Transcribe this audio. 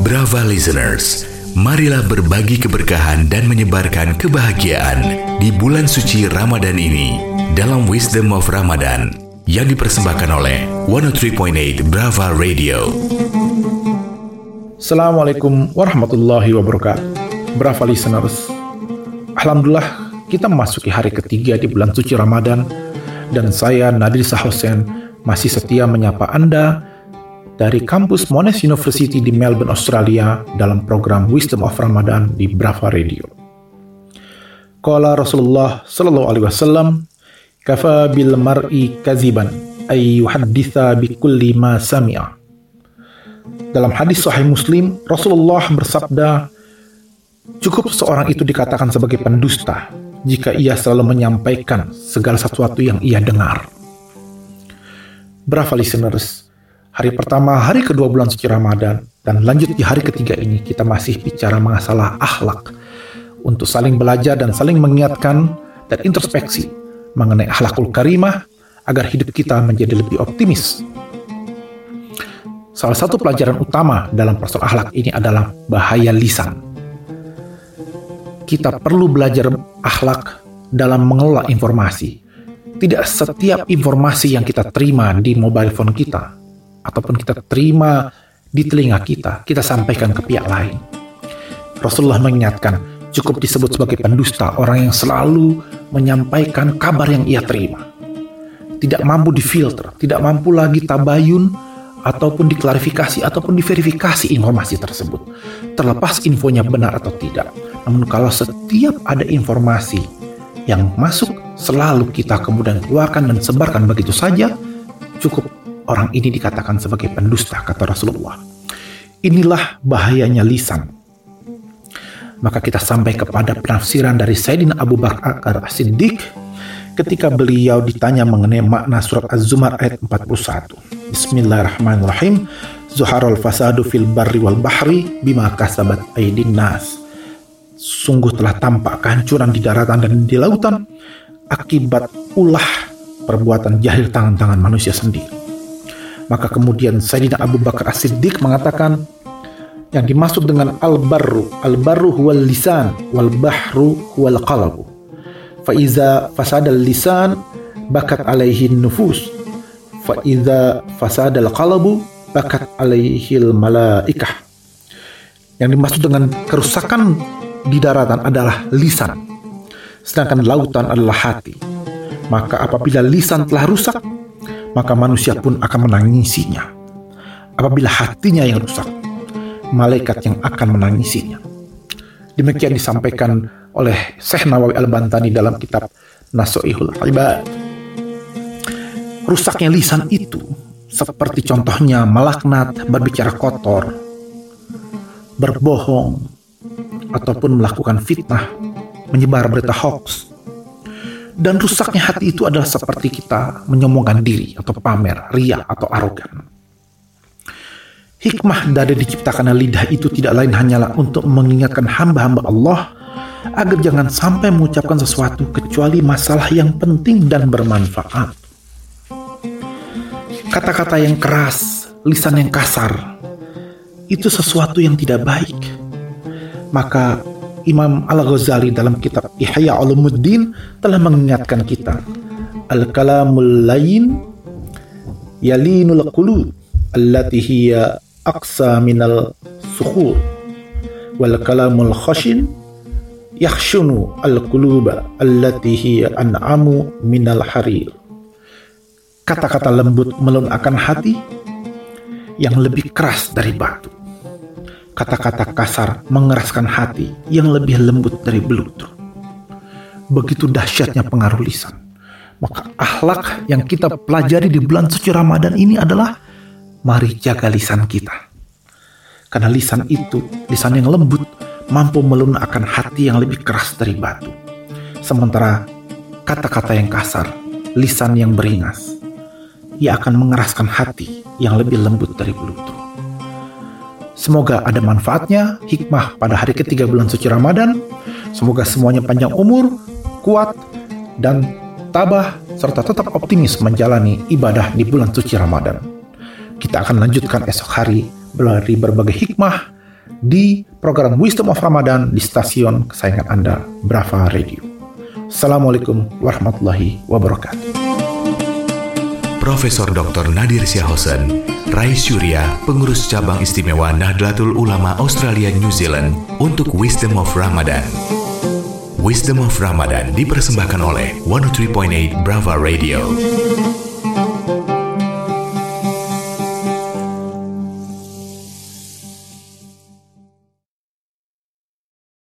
Brava listeners, marilah berbagi keberkahan dan menyebarkan kebahagiaan di bulan suci Ramadan ini dalam Wisdom of Ramadan yang dipersembahkan oleh 103.8 Brava Radio. Assalamualaikum warahmatullahi wabarakatuh. Brava listeners. Alhamdulillah kita memasuki hari ketiga di bulan suci Ramadan dan saya Nadir Sahosen masih setia menyapa Anda dari kampus Monash University di Melbourne, Australia dalam program Wisdom of Ramadan di Brava Radio. Qala Rasulullah sallallahu alaihi wasallam, "Kafa bil mar'i kaziban ay yuhadditha bi kulli ma sami'a." Dalam hadis sahih Muslim, Rasulullah bersabda, "Cukup seorang itu dikatakan sebagai pendusta jika ia selalu menyampaikan segala sesuatu yang ia dengar." Brava listeners, hari pertama, hari kedua bulan suci Ramadan, dan lanjut di hari ketiga ini kita masih bicara masalah akhlak untuk saling belajar dan saling mengingatkan dan introspeksi mengenai akhlakul karimah agar hidup kita menjadi lebih optimis. Salah satu pelajaran utama dalam persoalan akhlak ini adalah bahaya lisan. Kita perlu belajar akhlak dalam mengelola informasi, tidak setiap informasi yang kita terima di mobile phone kita ataupun kita terima di telinga kita, kita sampaikan ke pihak lain. Rasulullah mengingatkan, cukup disebut sebagai pendusta orang yang selalu menyampaikan kabar yang ia terima. Tidak mampu difilter, tidak mampu lagi tabayun ataupun diklarifikasi ataupun diverifikasi informasi tersebut. Terlepas infonya benar atau tidak. Namun kalau setiap ada informasi yang masuk selalu kita kemudian keluarkan dan sebarkan begitu saja, cukup orang ini dikatakan sebagai pendusta, kata Rasulullah. Inilah bahayanya lisan. Maka kita sampai kepada penafsiran dari Sayyidina Abu Bakar As-Siddiq ketika beliau ditanya mengenai makna surat Az-Zumar ayat 41. Bismillahirrahmanirrahim. Zuharul fasadu fil barri wal bahri bima kasabat aidin nas. Sungguh telah tampak kehancuran di daratan dan di lautan akibat ulah perbuatan jahil tangan-tangan manusia sendiri. Maka kemudian Sayyidina Abu Bakar As-Siddiq mengatakan yang dimaksud dengan al-barru, al-barru huwal lisan wal bahru huwal qalbu. Fa iza fasadal lisan bakat alaihi nufus. Fa iza fasadal qalbu bakat alaihi malaikah. Yang dimaksud dengan kerusakan di daratan adalah lisan sedangkan lautan adalah hati. Maka apabila lisan telah rusak, maka manusia pun akan menangisinya. Apabila hatinya yang rusak, malaikat yang akan menangisinya. Demikian disampaikan oleh Syekh Nawawi Al-Bantani dalam kitab Nasoihul Ibad. Rusaknya lisan itu seperti contohnya melaknat, berbicara kotor, berbohong, ataupun melakukan fitnah menyebar berita hoax. Dan rusaknya hati itu adalah seperti kita menyombongkan diri atau pamer, ria atau arogan. Hikmah dari diciptakannya lidah itu tidak lain hanyalah untuk mengingatkan hamba-hamba Allah agar jangan sampai mengucapkan sesuatu kecuali masalah yang penting dan bermanfaat. Kata-kata yang keras, lisan yang kasar, itu sesuatu yang tidak baik. Maka Imam Al-Ghazali dalam kitab Ihya Ulumuddin telah mengingatkan kita. Al-kalamul lain yalinul qulub allati hiya aqsa minal sukhur. Wal kalamul khashin yakhshunu al-quluba allati hiya an'amu minal harir. Kata-kata lembut melunakkan hati yang lebih keras dari batu kata-kata kasar mengeraskan hati yang lebih lembut dari belut. Begitu dahsyatnya pengaruh lisan. Maka akhlak yang kita pelajari di bulan suci Ramadan ini adalah mari jaga lisan kita. Karena lisan itu, lisan yang lembut, mampu melunakkan hati yang lebih keras dari batu. Sementara kata-kata yang kasar, lisan yang beringas, ia akan mengeraskan hati yang lebih lembut dari belut. Semoga ada manfaatnya, hikmah pada hari ketiga bulan suci Ramadan. Semoga semuanya panjang umur, kuat, dan tabah, serta tetap optimis menjalani ibadah di bulan suci Ramadan. Kita akan lanjutkan esok hari dari berbagai hikmah di program Wisdom of Ramadan di stasiun kesayangan Anda, Brava Radio. Assalamualaikum warahmatullahi wabarakatuh. Profesor Dr. Nadir Syahosen, Rais Surya, pengurus cabang istimewa Nahdlatul Ulama Australia New Zealand untuk Wisdom of Ramadan. Wisdom of Ramadan dipersembahkan oleh 103.8 Brava Radio.